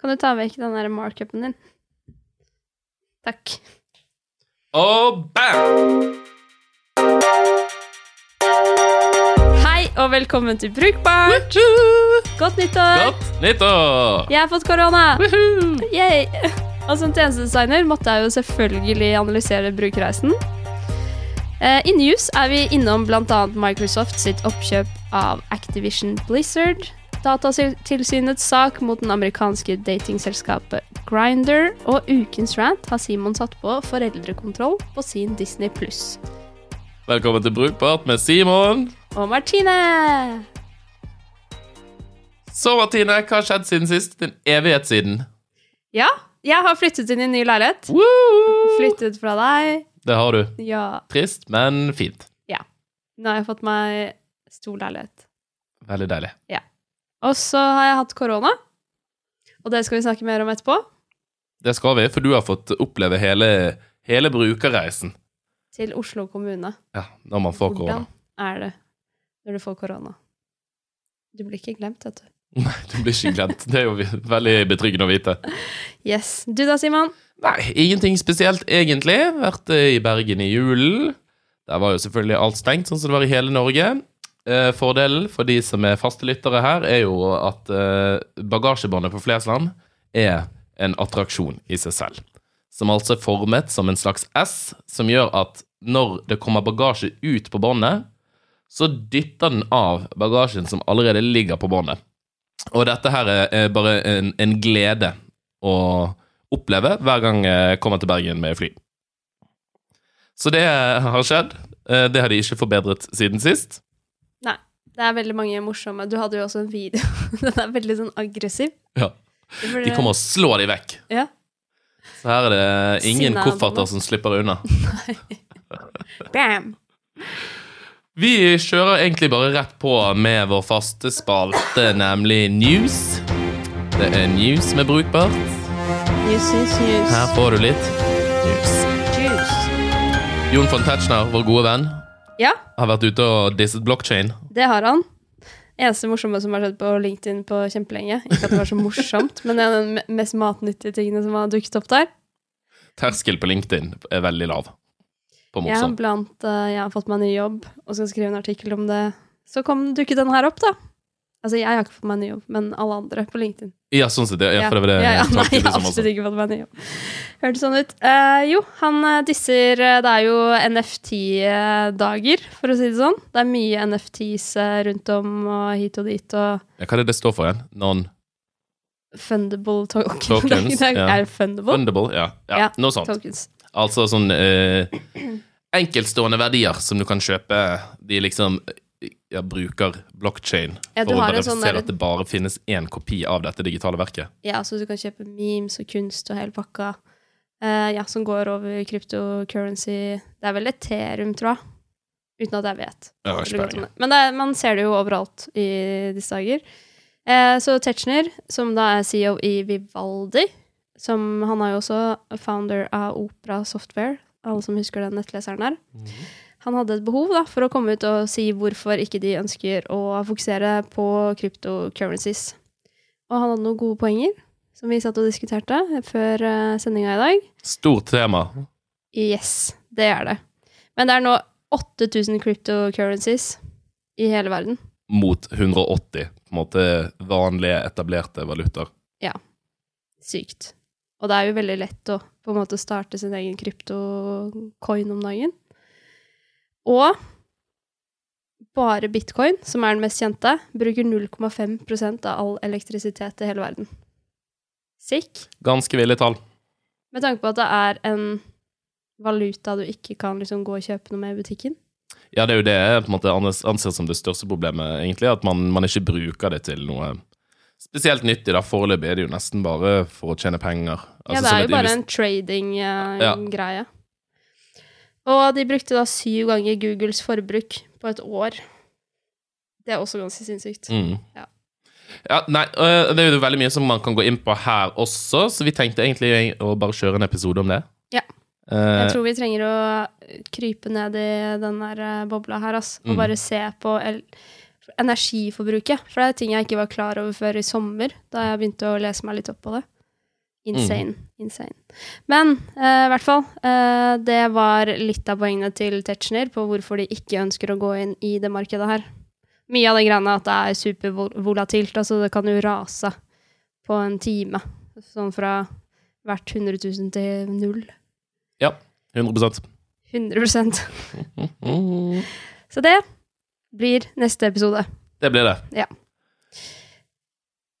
Kan du ta vekk den der markupen din? Takk. Og bam! Hei og velkommen til Brukbart! Godt nyttår! Godt nyttår! Jeg har fått korona! Yay! Og som tjenestedesigner måtte jeg jo selvfølgelig analysere brukerreisen. Eh, I News er vi innom bl.a. Microsoft sitt oppkjøp av Activision Blizzard, Datatilsynets sak mot den amerikanske datingselskapet Grinder, og ukens rant har Simon satt på foreldrekontroll på sin Disney pluss. Velkommen til Brukbart med Simon. Og Martine! Så, Martine, hva har skjedd siden sist? En evighet siden. Ja, jeg har flyttet inn i en ny leilighet. Woo! Flyttet fra deg. Det har du. Ja. Trist, men fint. Ja. Nå har jeg fått meg stor leilighet. Veldig deilig. Og så har jeg hatt korona. Og det skal vi snakke mer om etterpå. Det skal vi, for du har fått oppleve hele, hele brukerreisen. Til Oslo kommune. Ja, når man får korona. Hvordan er det når du får korona? Du blir ikke glemt, vet du. Nei, du blir ikke glemt. Det er jo veldig betryggende å vite. Yes. Du da, Simon? Nei, ingenting spesielt egentlig. Vært eh, i Bergen i julen. Der var jo selvfølgelig alt stengt, sånn som det var i hele Norge. Eh, fordelen for de som er faste lyttere her, er jo at eh, bagasjebåndet på Flesland er en attraksjon i seg selv. Som altså er formet som en slags S, som gjør at når det kommer bagasje ut på båndet, så dytter den av bagasjen som allerede ligger på båndet. Og dette her er, bare en, en glede å oppleve hver gang jeg kommer til Bergen med fly. Så det har skjedd. Eh, Det har de ikke forbedret siden sist. Det er veldig mange morsomme Du hadde jo også en video. Den er veldig sånn aggressiv. Ja. De kommer og slår de vekk. Ja. Så her er det ingen Sinna kofferter bolle. som slipper unna. Nei. Bam! Vi kjører egentlig bare rett på med vår faste spalte, nemlig news. Det er news med brukbart. News, news, news. Her får du litt news. Juice. Jon von Tetzschner, vår gode venn, Ja, har vært ute og disset blockchain. det har han. Eneste morsomme som har skjedd på LinkedIn på kjempelenge. Ikke at det var så morsomt, men det er den me- mest matnyttige tingene som har dukket opp der. Terskel på LinkedIn er veldig lav. På morsom. Ja, blant, uh, jeg har fått meg ny jobb og skal skrive en artikkel om det. Så kom, dukket den her opp, da. Altså, jeg har ikke fått meg ny jobb, men alle andre på LinkedIn. Ja, sånn sett. Ja, for det var det ja, ja, Nei, jeg har absolutt ikke fått meg ny jobb. Hørtes sånn ut. Uh, jo, han eh, disser eh, Det er jo NFT-dager, for å si det sånn. Det er mye NFTs rundt om og hit og dit, og Ja, hva er det det står for igjen? Non fundable tokens. Tokens, Det er, ja. er det fundable? fundable? Ja, ja, Ja, noe sånt. Tokens. Altså sånn uh, enkeltstående verdier som du kan kjøpe. De liksom ja, bruker blockchain Ja, for å verifisere sånn der- at det bare finnes én kopi av dette digitale verket. Ja, så du kan kjøpe memes og kunst og hele pakka. uh, ja, som går over cryptocurrency. Det er vel Ethereum, tror jeg. Uten at jeg vet. Det. Men det man ser det jo overalt i disse dager. Uh, så Tetzschner, som da er CEO i Vivaldi, som han er jo også founder av Opera Software, alle som husker den nettleseren der. Han hadde et behov da, for å komme ut og si hvorfor ikke de ønsker å fokusere på cryptocurrencies. Og han hadde noen gode poenger, som vi satt og diskuterte før uh, sendinga i dag. Stort tema. Yes, det er det. Men det er nå 8000 cryptocurrencies i hele verden. Mot 180 på en måte vanlige, etablerte valutaer. Sykt. Og det er jo veldig lett å på en måte starte sin egen kryptocoin om dagen. Og bare bitcoin, som er den mest kjente, bruker 0,5% av all elektrisitet i hele verden. Sick. Ganske ville tall. Med tanke på at det er en valuta du ikke kan liksom gå og kjøpe noe med i butikken. Ja, det er jo det jeg på en måte anser som det største problemet, egentlig. At man, man ikke bruker det til noe spesielt nyttig. da Foreløpig er det jo nesten bare for å tjene penger. ja, Altså, det er jo bare en Ja. Og de brukte da syv ganger Googles forbruk på et år. Det er også ganske sinnssykt. Mm. Ja. Ja, nei, øh, Det er jo veldig mye som man kan gå inn på her også, så vi tenkte egentlig å bare kjøre en episode om det. Ja. Eh, Jeg tror vi trenger å krype ned i den der eh, bobla her, ass, og Mm. bare se på energiforbruket. For det er ting jeg ikke var klar over før i sommer, da jeg begynte å lese meg litt opp på det. Insane. Insane. Men eh, i hvert fall, uh, det var litt av poengene til Tetzschner på hvorfor de ikke ønsker å gå inn i det markedet her. Mye av det greiene at det er supervolatilt, altså det kan jo rase på en time. Sånn fra hvert 100 000 til null. Ja. 100% 100 mm. Så det blir neste episode. Det blir det.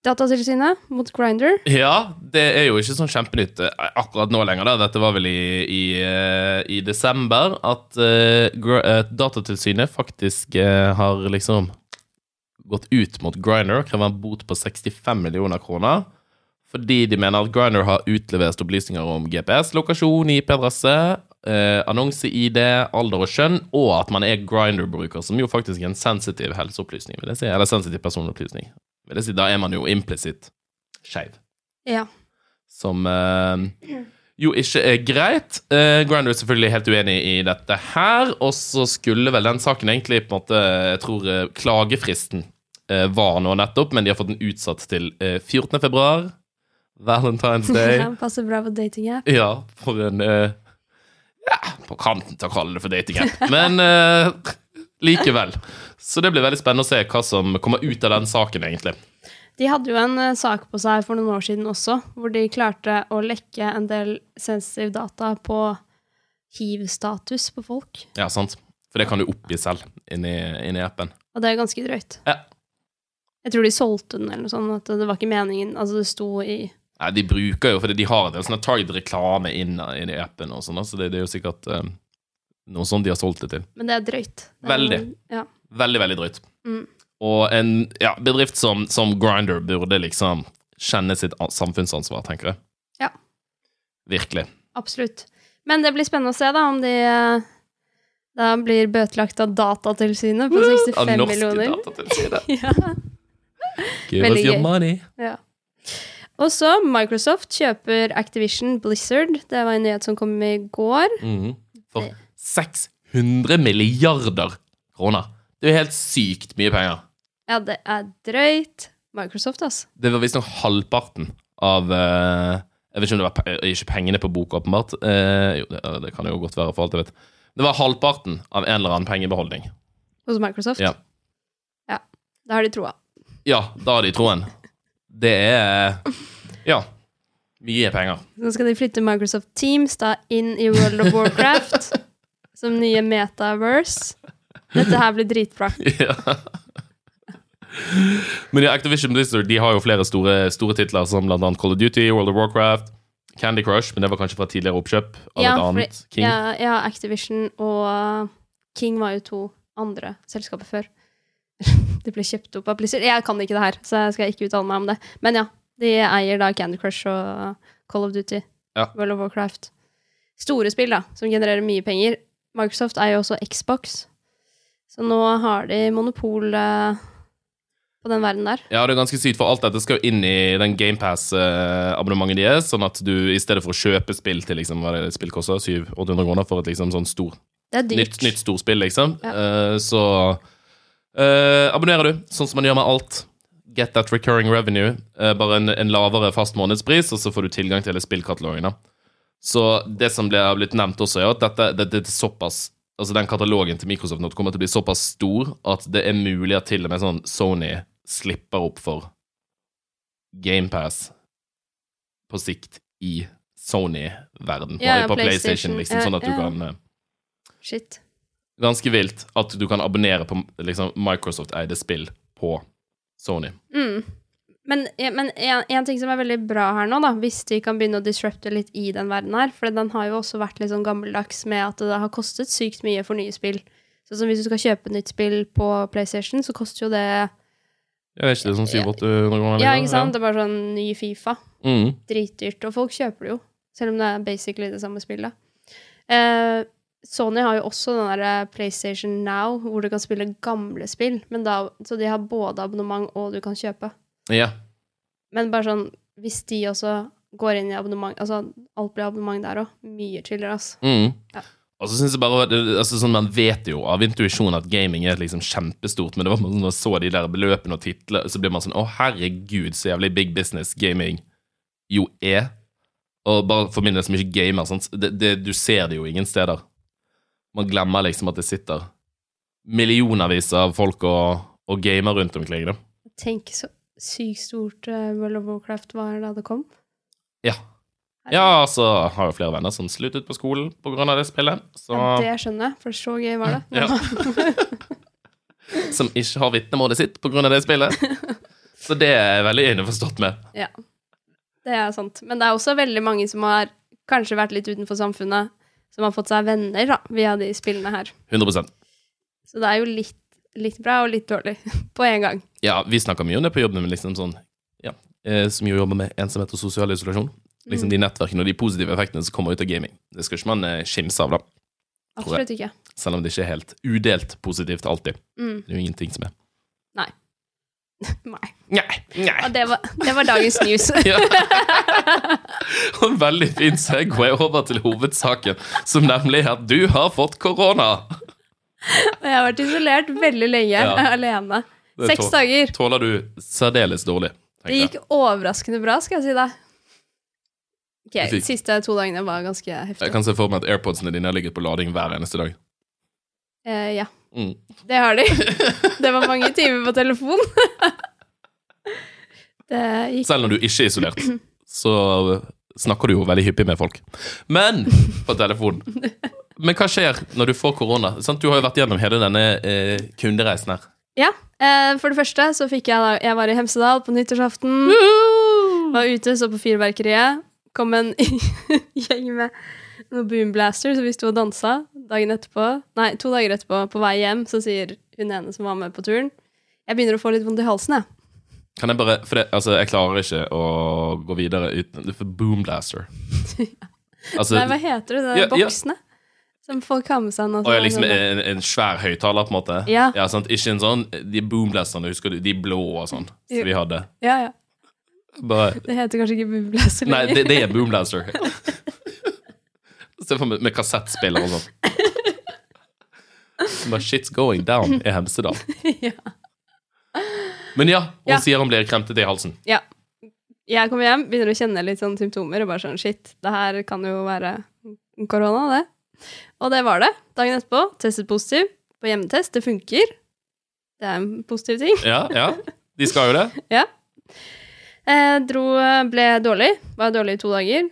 Datatilsynet mot Grinder. Ja, det er jo ikke sånn kjempenytt eh, akkurat nå lenger. da. Dette var vel i, i, eh, i desember at uh, Datatilsynet faktisk uh, har liksom gått ut mot Grinder og krever en bot på 65 millioner kroner. Fordi de mener at Grinder har utlevert opplysninger om GPS-lokasjon, IP-adresse, eh, annonse-ID, alder og kjønn, og at man er Grinder-bruker, som jo faktisk er en sensitiv helseopplysning, vil jeg si. Eller sensitiv personopplysning. Vil jeg si. Da er man jo implisitt skeiv Ja. som eh, jo ikke er greit. Uh, Grinder er selvfølgelig helt uenig i dette her, og så skulle vel den saken egentlig på en måte Jeg tror eh, klagefristen eh, var nå nettopp, men de har fått den utsatt til eh, 14. februar. Valentine's Day. Ja, passer bra på datingapp. Ja, for en eh, Ja, på kanten til å kalle det for datingapp, men eh, likevel. Så det blir veldig spennende å se hva som kommer ut av den saken, egentlig. De hadde jo en eh, sak på seg for noen år siden også, hvor de klarte å lekke en del sensitiv data på hiv-status på folk. Ja, sant? For det kan du oppgi selv inni, inni appen. Og det er ganske drøyt. Ja. Jeg tror de solgte den eller noe sånt, at det var ikke meningen. Altså, det sto i Nei, de bruker jo, fordi de har en del sånn target reklame inn i appen og sånn, så det, det er jo sikkert eh, noe sånt de har solgt det til. Men det er drøyt. Det er- Veldig. Ja. Veldig, veldig drøyt. Mm. Og en ja, bedrift som, som Grinder burde liksom kjenne sitt samfunnsansvar, tenker jeg. Ja. Virkelig. Absolutt. Men det blir spennende å se da om de eh, da blir bøtelagt av Datatilsynet på 65 Av norske millioner. datatilsynet. ja. Give Veldig us your gøy. money. ja. Og så Microsoft kjøper Activision Blizzard. Det var en nyhet som kom i går. Mhm. For 600 milliarder kroner. Det er jo helt sykt mye penger. Ja, det er drøyt. Microsoft, altså. Det var visstnok halvparten av uh, Jeg vet ikke om det var pe ikke pengene på boka, åpenbart. Uh, jo, det, det kan jo godt være, for alt jeg vet. Det var halvparten av en eller annen pengebeholdning. Hos Microsoft. Ja. ja. Da har de troa. Ja, da har de troen. Det er Ja. Mye penger. Nå skal de flytte Microsoft Teams da inn i World of Warcraft som nye metaverse. Dette her blir dritbra. Ja. Men ja, Activision Blizzard de har jo flere store, store titler, som annet Call of Duty, World of Warcraft, Candy Crush, men det var kanskje fra tidligere oppkjøp av Ja, et annet King. Ja, ja, Activision og King var jo to andre selskaper før. de ble kjøpt opp av Blizzard. Jeg kan ikke det her, så jeg skal ikke uttale meg om det. Men ja, de eier da Candy Crush og Call of Duty. Ja. World of Warcraft. Store spill, da, som genererer mye penger. Microsoft eier jo også Xbox. Så nå har de monopol eh, på den verden der. Ja, det er ganske sykt, for alt dette skal jo inn i den GamePass-abonnementet deres, sånn at du i stedet for å kjøpe spill til liksom, hva er det spill koster, 700-800 kroner for et liksom sånn stor, er nytt, nytt storspill, liksom, Ja. uh, så uh, abonnerer du, sånn som man gjør med alt. Get that recurring revenue. Uh, bare en, en lavere fast månedspris, og så får du tilgang til hele spillkatalogen. da. Så det som ble, har blitt nevnt også, er at dette, dette er såpass Altså den katalogen til Microsoft nå kommer til å bli såpass stor at det er mulig at til og med sånn Sony slipper opp for GamePass på sikt i Sony-verden. Ja, ja, på PlayStation. PlayStation, liksom, sånn at du ja. kan eh, Shit. Ganske vilt at du kan abonnere på liksom, Microsoft-eide spill på Sony. Mm. Men, men en, en ting som er veldig bra her nå, da, hvis de kan begynne å disrupte litt i den verden her, for den har jo også vært litt sånn gammeldags med at det har kostet sykt mye for nye spill. Sånn som hvis du skal kjøpe nytt spill på PlayStation, så koster jo det Jeg vet ikke, det er sånn 700-800 kroner? Ja, ikke sant? Det er bare sånn ny Fifa. Mm. Dritdyrt. Og folk kjøper det jo, selv om det er basically det samme spillet. Eh, Sony har jo også den der PlayStation Now, hvor du kan spille gamle spill. Men da, så de har både abonnement og du kan kjøpe. Ja. Men bare sånn, hvis de også går inn i abonnement Altså, alt blir abonnement der òg. Mye chillere, ass. Mm. Ja. Og så synes jeg bare, altså sånn Man vet jo av intuisjon at gaming er liksom kjempestort, men det var sånn, når man så de der beløpene og titler, så blir man sånn Å, herregud, så jævlig big business gaming jo er. Og bare for min del som ikke gamer, sånn, Det, det, du ser det jo ingen steder. Man glemmer liksom at det sitter millionervis av folk og, og gamer rundt omkring. Da. Tenk så sykt stort uh, World of Warcraft var da det kom. Ja. Ja, altså har jo flere venner som sluttet på skolen pga. det spillet. Så, Ja, det skjønner jeg, for så gøy var det. Ja. som ikke har vitnemålet sitt pga. det spillet. Så det er jeg veldig innforstått med. Ja, det er sant. Men det er også veldig mange som har kanskje vært litt utenfor samfunnet, som har fått seg venner da, via de spillene her. 100% Så det er jo litt, litt bra og litt dårlig på en gang. Ja, vi snakka mye om det på jobben, men liksom sånn Ja, eh, som jo jobber med ensomhet og sosial isolasjon. Liksom de nettverkene og de positive effektene som kommer ut av gaming. Det skal ikke man eh, skimse av, da. Absolutt ikke. Selv om det ikke er helt udelt positivt alltid. Mm. Det er jo ingenting som er Nei. Nei. Nei. Nei. det, var, det var dagens news. Ja. Og en veldig fin segway over til hovedsaken, som nemlig er at du har fått korona. Og jeg har vært isolert veldig lenge Ja. alene. Seks dager. Tåler du særdeles dårlig. Det gikk overraskende bra, skal jeg si deg. Ok, De siste to dagene var ganske heftig. Jeg kan se for meg at AirPodsene dine har ligget på lading hver eneste dag. Eh, ja, Mm. det har de. Det var mange timer på telefon. Gikk Selv når du ikke er isolert, så snakker du jo veldig hyppig med folk. Men på telefon. Men hva skjer når du får korona? Du har jo vært gjennom hele denne eh, kundereisen her. Ja. Eh, for det første så fikk jeg da Jeg var i Hemsedal på nyttårsaften. Var ute, så på Fyrverkeriet. Kom en gjeng med noen boomblasters, så vi sto og dansa. Dagen etterpå, nei, to dager etterpå, på vei hjem, så sier hun ene som var med på turen Jeg begynner å få litt vondt i halsen, jeg. Kan jeg bare For det, altså, jeg klarer ikke å gå videre uten Boomblaster. ja. Altså, Nei, hva heter det? De Ja, ja. boksene? Som seg nå. og jeg liksom en, en svær høyttaler, på en måte. Ja. sant? Ikke en sånn De boomblasterne, husker du? De blå og sånn, som vi hadde. Ja, ja. Bare Det heter kanskje ikke boomblaster Nei, det, det er boomblaster. Se for meg med kassettspiller og sånn. Bare shit's going down i Hemsedal. ja. Men ja, hun Ja. sier hun blir kremtete i halsen. ja. Jeg kommer hjem, begynner å kjenne litt sånn symptomer, og bare sånn shit, det her kan jo være korona, det. Og det var det. Dagen etterpå, testet positiv på hjemmetest. Det funker. Det er en positiv ting. Ja, ja. De skal jo det. Ja. Eh, dro, ble dårlig. Var dårlig i to dager.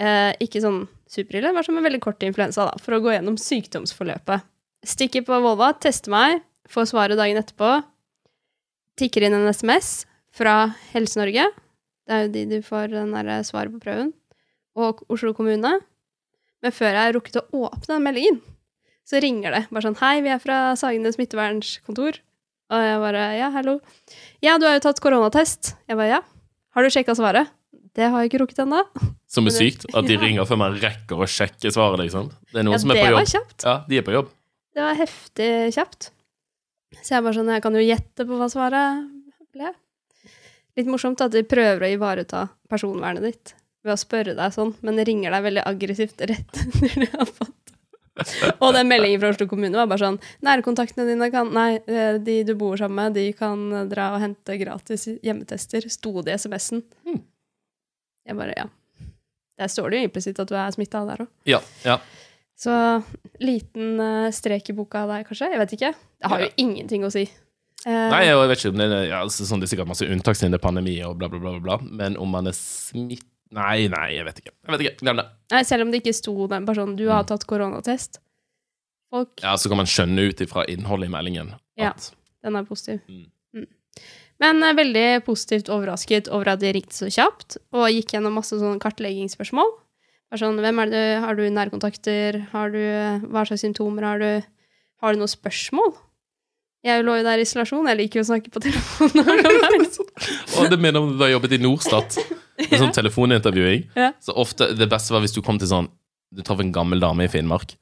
Eh, ikke sånn superille, var som en veldig kort influensa, da, for å gå gjennom sykdomsforløpet. Stikker på Volva, tester meg, får svaret dagen etterpå. Tikker inn en SMS fra Helse-Norge. Det er jo de du får den der svaret på prøven. Og Oslo kommune. Men før jeg har rukket å åpne den meldingen, så ringer det. Bare sånn Hei, vi er fra Sagene smittevernskontor. Og jeg bare Ja, hallo. Ja, du har jo tatt koronatest. Jeg bare ja. Har du sjekka svaret? Det har jeg ikke rukket ennå. Som er sykt. At de ringer før man rekker å sjekke svaret, liksom. Det er noen Ja, som er på var kjapt. Ja, de er på jobb. Det var heftig kjapt. Så jeg bare sånn Jeg kan jo gjette på hva svaret ble. Litt morsomt at de prøver å ivareta personvernet ditt ved å spørre deg sånn, men ringer deg veldig aggressivt rett etter du har fått. Og den meldingen fra Oslo kommune var bare sånn Nærkontaktene dine kan Nei, eh, de du bor sammen med, de kan dra og hente gratis hjemmetester. Sto det i SMS-en. Hmm. Jeg bare, ja. Der står det jo implisitt at du er smitta der òg. Ja, ja. Så liten eh, strek i boka der, kanskje? Jeg vet ikke. Det har jo Ja. ingenting å si. Eh, Nei, jeg vet ikke om det er, ja, altså, sånn, det er sikkert masse unntak siden det er pandemi og bla, bla, bla, bla, bla. Men om man er smitt... Nei, nei, jeg vet ikke. Jeg vet ikke, Glem det. nei, selv om det ikke sto den sånn Du har tatt koronatest. Folk Ja, Så kan man skjønne ut ifra innholdet i meldingen Ja. at Den er positiv. Mm. Mm. Men eh, veldig positivt overrasket over at de ringte så kjapt, og gikk gjennom masse sånne kartleggingsspørsmål. Bare sånn, hvem er det, Har du nærkontakter? Har du, hva slags symptomer har du? Har du noen spørsmål? Jeg lå jo der i isolasjon. Jeg liker jo å snakke på telefonen Og det minner om da jeg jobbet i Norstat. Med sånn telefonintervjuing. Ja. Så ofte, Det beste var hvis du kom til sånn Du traff en gammel dame i Finnmark.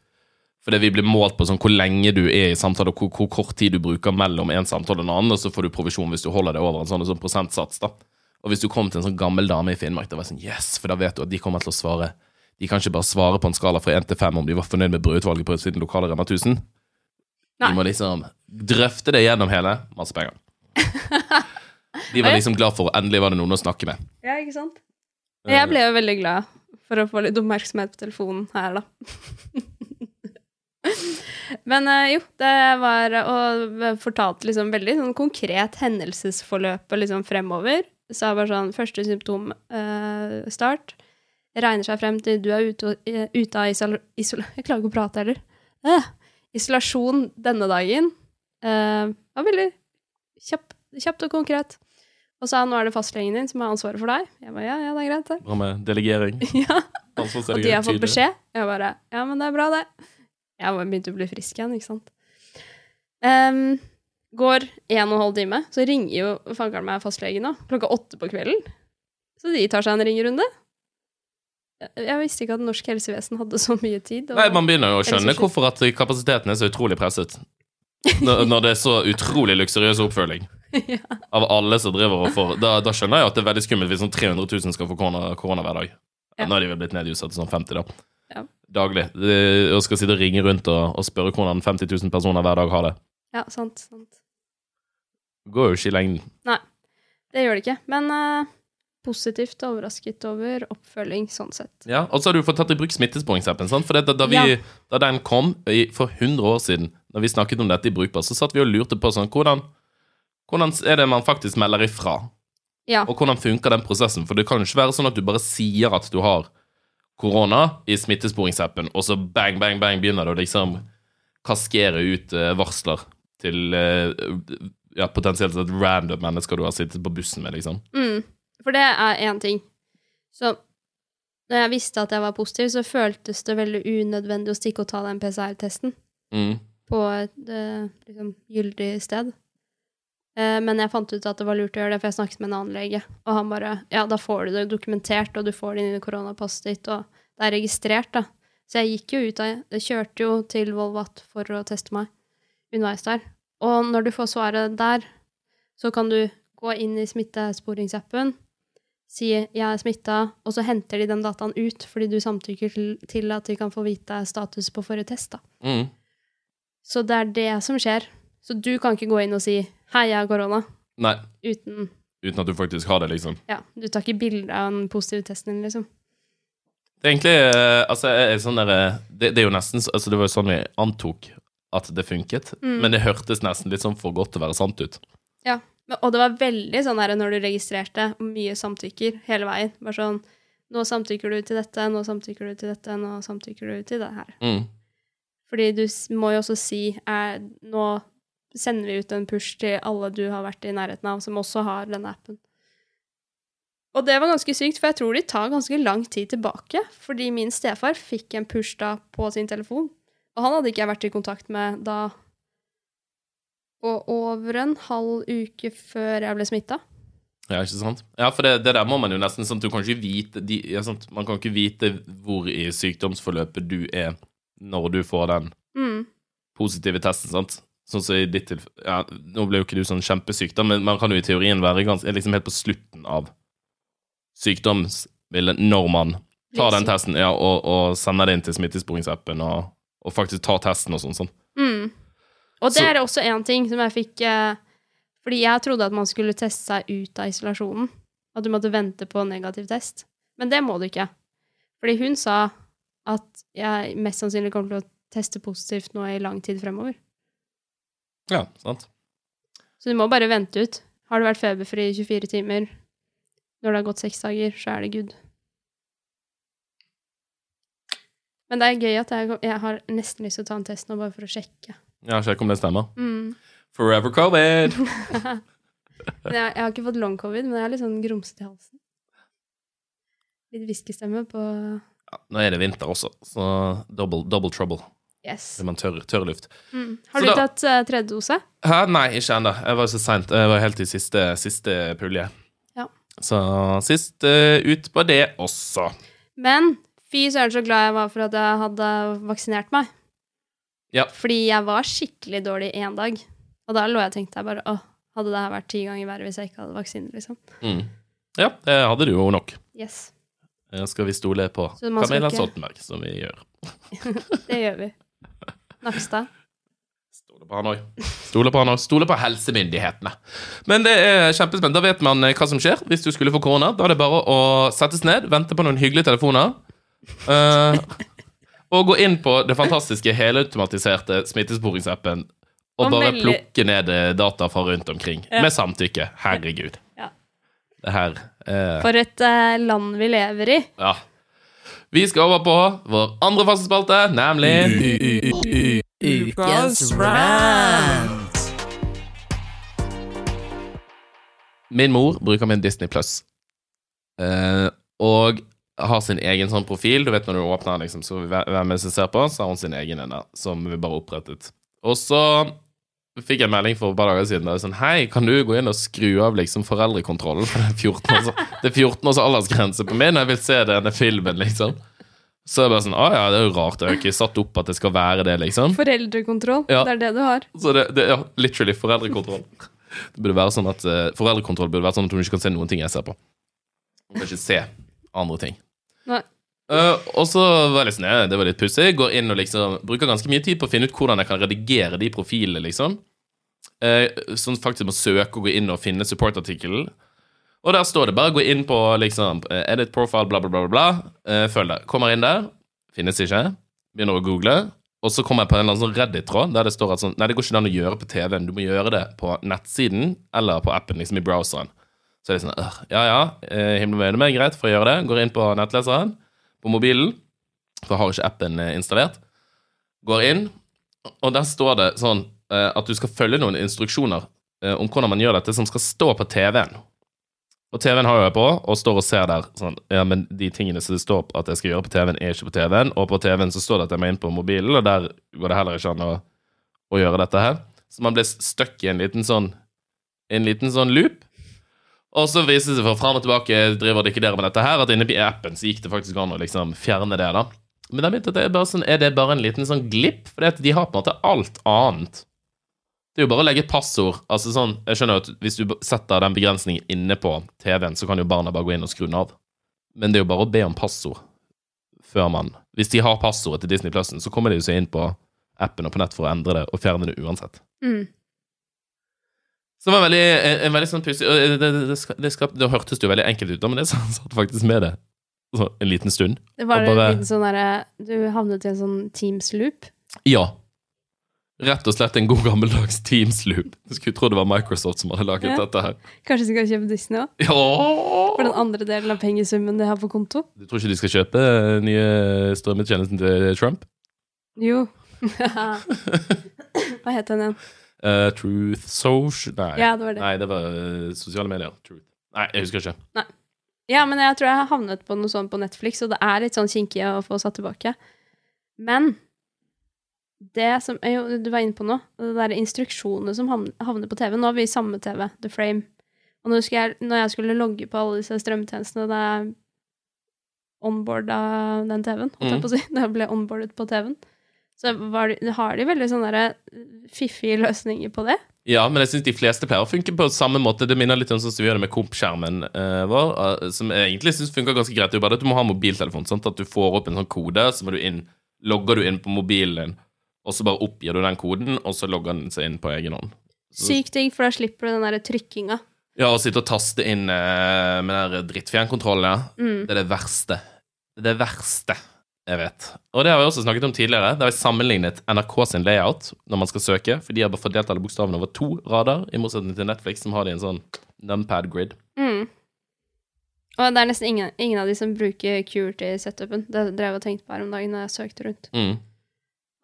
Fordi vi blir målt på sånn hvor lenge du er i samtale, og hvor, hvor kort tid du bruker mellom en samtale og en annen, og så får du provisjon hvis du holder det over en sånn, en sånn prosentsats. da. Og hvis du kom til en sånn gammel dame i Finnmark, det var sånn yes, for da vet du at de kommer til å svare De kan ikke bare svare på en skala fra 1 til 5 om de var fornøyd med brødutvalget på siden lokale Rema 1000. Nei. De må liksom drøfte det gjennom hele. Masse penger. De var liksom glad for endelig var det noen å snakke med. Ja, ikke sant? Jeg ble jo veldig glad for å få litt oppmerksomhet på telefonen her, da. Men eh, jo, det var Og fortalte liksom veldig sånn konkret hendelsesforløpet liksom fremover. Sa bare sånn Første symptom eh, start. Regner seg frem til du er ute, eh, ute av isol... isol jeg klarer ikke å prate heller. Eh, isolasjon denne dagen. Eh, var veldig kjapp, kjapt og konkret. Og sa nå er det fastlegen din som har ansvaret for deg. Jeg bare ja, ja, det er greit, det. Bra med delegering. ja. Og de har fått beskjed. Jeg bare Ja, men det er bra, det. Jeg begynte å bli frisk igjen, ikke sant. Um, går en og en halv time, så ringer jo fankeren meg fastlegen nå, klokka åtte på kvelden. Så de tar seg en ringerunde. Jeg- visste ikke at norsk helsevesen hadde så mye tid. Nei, Man begynner jo å skjønne hvorfor at kapasiteten er så utrolig presset. Når, når det er så utrolig luksuriøs oppfølging ja. av alle som driver og får da, da skjønner jeg at det er veldig skummelt hvis sånn 300 000 skal få korona, korona hver dag. Ja. Nå er de vel blitt nedjusa til sånn 50, da. Ja. Daglig. Og skal sitte og ringe rundt og, og spørre hvordan 50 000 personer hver dag har det. ja, sant. sant. Går jo ikke i lengden. Det gjør det ikke. Men uh, positivt overrasket over oppfølging sånn sett. Ja, Og så har du fått tatt i bruk smittesporingsappen. sant? For det, da, da, vi, Ja. da den kom i, for 100 år siden, da vi snakket om dette i Brukbar, så satt vi og lurte på sånn Hvordan, hvordan er det man faktisk melder ifra? Ja. Og hvordan funker den prosessen? For det kan jo ikke være sånn at du bare sier at du har korona i smittesporingsappen, og så bang, bang, bang begynner det å liksom kaskere ut eh, varsler til eh, ja, potensielt sett random mennesker du har sittet på bussen med, liksom. Mm, for det er én ting. Så når jeg visste at jeg var positiv, så føltes det veldig unødvendig å stikke og ta den PCR-testen Mm. På et eh, liksom, gyldig sted. Eh, men jeg fant ut at det var lurt å gjøre det, for jeg snakket med en annen lege. Og han bare Ja, da får du det dokumentert, og du får det inn i koronapasset ditt, og det er registrert, da. Så jeg gikk jo ut av Jeg kjørte jo til Volvat for å teste meg underveis der. Og når du får svaret der, så kan du gå inn i smittesporingsappen, si 'jeg er smitta', og så henter de den dataen ut fordi du samtykker til, til at de kan få vite status på forrige test, da. Mm. Så det er det som skjer. Så du kan ikke gå inn og si 'hei, jeg har korona', Nei, uten uten at du faktisk har det, liksom. Ja, du tar ikke bilde av den positive testen din, liksom. Det er egentlig eh, altså, er sånn der, eh, det, det er jo nesten altså, Det var jo sånn vi antok at det funket, Mm. men det hørtes nesten litt sånn for godt til å være sant ut. Ja. Men- Og det var veldig sånn der når du registrerte mye samtykker hele veien. Bare sånn Nå samtykker du til dette, nå samtykker du til dette, nå samtykker du til det her. Mm. Fordi du må jo også si er, Nå sender vi ut en push til alle du har vært i nærheten av, som også har denne appen. Og det var ganske sykt, for jeg tror de tar ganske lang tid tilbake. Fordi min stefar fikk en push da på sin telefon. Og han hadde ikke jeg vært i kontakt med da Og over en halv uke før jeg ble smitta. Ja, ikke sant? Ja, for det, det der må man jo nesten sånn du kan ikke vite de, ja, sant? Man kan ikke vite hvor i sykdomsforløpet du er når du får den Mm. positive testen, sant? Sånn som i ditt tilfelle ja, Nå ble jo ikke du sånn kjempesyk, da, men man kan jo i teorien være gans, er liksom helt på slutten av sykdomsbildet når man tar den testen ja, og, og sender det inn til smittesporingsappen og, og faktisk tar testen og sånn. sånn. Mm. Og det Så- er også en ting som jeg fikk eh, Fordi jeg trodde at man skulle teste seg ut av isolasjonen. At du måtte vente på negativ test. Men det må du ikke. Fordi hun sa at jeg mest sannsynlig kommer til å teste positivt nå i lang tid fremover. Ja, sant. Så du må bare vente ut. Har du vært feberfri i 24 timer, når det har gått seks dager, så er det good. Men det er gøy at jeg, jeg har nesten lyst til å ta en test nå, bare for å sjekke. Ja, sjekke om det stemmer. Mm. Forever covid! Jeg, jeg har ikke fått long covid, men jeg er litt sånn grumsete i halsen. Litt hviskestemme på Ja, nå er det vinter også, så double, double trouble. Yes. Er man tørr, tørr luft. Mm. Har Så du da- tatt uh, tredje dose? Hæ? Nei, ikke ennå. Jeg var så seint. Jeg var helt i siste, siste pulje. Ja. Så sist uh, ut på det også. Men fy søren så glad jeg var for at jeg hadde vaksinert meg. Ja. Fordi jeg var skikkelig dårlig én dag. Og da lå jeg og tenkte jeg bare åh, hadde det her vært ti ganger verre hvis jeg ikke hadde vaksine, liksom. Mm. Ja, det hadde du jo nok. Yes. Eh, Skal vi stole på Camilla ikke- Stoltenberg, som vi gjør. Det gjør vi. Nakstad. Stole på han òg. Stole på han òg. Stole på helsemyndighetene. Men det er kjempespennende. Da vet man eh, hva som skjer hvis du skulle få korona. Da er det bare å settes ned, vente på noen hyggelige telefoner. Uh, og gå inn på det fantastiske helautomatiserte smittesporingsappen og Og bare melde- plukke ned data fra rundt omkring. Ja. Med samtykke. Herregud. Det her eh, For et eh, land vi lever i. Ja. Vi skal over på vår andre faste spalte, nemlig Ukas rant. Min mor bruker min Disney Plus. Eh, og har sin egen sånn profil. Du vet når du åpner den, liksom, så hvem er det som ser på, så har hun sin egen en der, som vi bare opprettet. Og så fikk jeg en melding for et par dager siden. Der, sånn, Hei, kan du gå inn og skru av liksom foreldrekontrollen? For det er 14 års, det er 14 års aldersgrense på min, og jeg vil se denne filmen, liksom. Så jeg bare sånn, å ja, det er jo rart. Jeg har ikke satt opp at det skal være det, liksom. Foreldrekontroll. Ja. Det er det du har. Så det, det ja, literally foreldrekontroll. Det burde være sånn at uh, Foreldrekontroll burde være sånn at hun ikke kan se noen ting jeg ser på. Hun kan ikke se andre ting. Nei. Eh, og så var jeg sånn, ja, det var litt pussig. Går inn og liksom bruker ganske mye tid på å finne ut hvordan jeg kan redigere de profilene, liksom. Uh, sånn faktisk må søke og gå inn og finne supportartikkelen. Og der står det bare gå inn på liksom eh, edit profile, bla, bla, bla, bla. Eh, følg det. Kommer inn der. Finnes ikke. Begynner å google. Og så kommer jeg på en eller annen sånn Reddit-tråd der det står at sånn Nei, det går ikke an å gjøre på TV-en. Du må gjøre det på nettsiden eller på appen, liksom i browseren. Så er det sånn Ja, ja, eh, himmel med med, greit, for å gjøre det. Går inn på nettleseren på mobilen, for jeg har ikke appen eh, installert. Går inn, og der står det sånn eh, at du skal følge noen instruksjoner eh, om hvordan man gjør dette, som skal stå på TV-en. Og TV-en har jo jeg på, og står og ser der sånn Ja, men de tingene som det står at jeg skal gjøre på TV-en, er ikke på TV-en, og på TV-en så står det at jeg må inn på mobilen, og der går det heller ikke an å, å gjøre dette her. Så man ble stuck i en liten sånn En liten sånn loop. Og så viser det seg for fram og tilbake driver og dikkerer med dette her, at inne i appen så gikk det faktisk an å liksom fjerne det, da. Men jeg begynte at det er bare sånn, er det bare en liten sånn glipp? For de har på en måte alt annet. Det er jo bare å legge et passord. Altså sånn, jeg skjønner at Hvis du setter den begrensningen inne på TV-en, så kan jo barna bare gå inn og skru den av. Men det er jo bare å be om passord før man Hvis de har passordet til Disney Plusen, så kommer de jo seg inn på appen og på nett for å endre det og fjerne det uansett. Mm. Så det var veldig, en, en veldig sånn pussig det, det, det, det, hørtes jo veldig enkelt ut, men det satt faktisk med det så, en liten stund. Det var bare- en liten sånn derre Du havnet i en sånn Teams-loop. Ja. Rett og slett en god gammeldags Teams-loop. Du skulle tro det var Microsoft som hadde laget Ja. dette her. Kanskje de skal kjøpe Disney òg? Ja! For den andre delen av pengesummen de har på konto? Du tror ikke de skal kjøpe den nye strømmetjenesten til Trump? Jo. Hva het den igjen? Eh, Truth Social Nei. Ja, det var det. Nei, det var eh, sosiale medier. Truth. Nei, jeg husker ikke. Ja, men jeg tror jeg har havnet på noe sånt på Netflix, og det er litt sånn kinkig å få satt tilbake. Men det som jo, du var inne på nå, det der instruksjonene som havner på TV Nå har vi samme TV, The Frame. Og når, jeg, når jeg skulle logge på alle disse strømtjenestene da jeg onboarda den TV-en, holdt jeg Mm. på å si, da jeg ble onboardet på TV-en, så var de, har de veldig sånne fiffige løsninger på det. Ja, men jeg syns de fleste pleier å funke på samme måte. Det minner litt om sånn som vi gjør det med komp-skjermen eh, vår, uh, som jeg egentlig syns funker ganske greit. Det er jo bare at du må ha mobiltelefon, sånn at du får opp en sånn kode, så må du inn, logger du inn på mobilen din, og så bare oppgir du den koden, og så logger den seg inn på egen hånd. Sykt digg, for da slipper du den der trykkinga. Ja, å sitte og taste inn uh, med den der drittfjernkontrollen, ja. Mm. Det er det verste. Det er det verste jeg vet. Og det har vi også snakket om tidligere. Da har vi sammenlignet NRK sin layout når man skal søke, for de har bare fordelt alle bokstavene over to rader, i motsetning til Netflix, som har de en sånn numpad-grid. Mm. Og det er nesten ingen, ingen av de som bruker Curity-setupen. Det drev jeg og tenkte på her om dagen når jeg søkte rundt. Mm.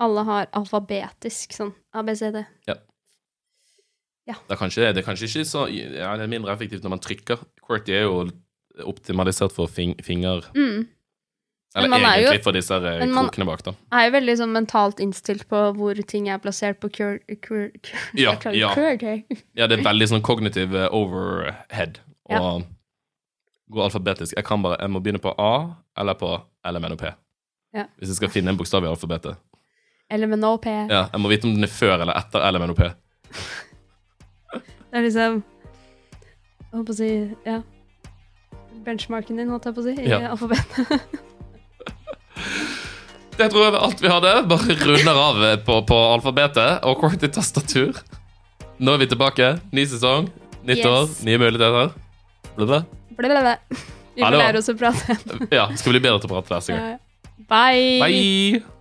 Alle har alfabetisk sånn ABCD. Det, er kanskje, det er kanskje ikke så Ja, det er mindre effektivt når man trykker. QWERTY er jo optimalisert for fing, finger... Mm. Eller egentlig jo- for disse eh, krokene bak, da. Jeg er jo veldig sånn mentalt innstilt på hvor ting er plassert på cure... cure, cure Ja, ja. Ja, det er veldig sånn kognitiv overhead Og Ja. gå alfabetisk. Jeg kan bare, jeg må begynne på A eller på L, M, N og P. Ja. Hvis jeg skal finne en bokstav i alfabetet. Eller med no P. Ja, jeg må vite om den er før eller etter L, M, N og P. Det er liksom Jeg holdt på å si Ja. benchmarken din, holdt jeg på å si, i alfabetet. Det tror jeg var alt vi hadde. Bare runder av på, på alfabetet og i tastatur. Nå er vi tilbake. Ny sesong, nytt Yes. år, nye muligheter. Blablabla. Blablabla. Vi bra. lære oss å prate. Ja, skal bli bedre til å prate neste gang. Bye. Bye!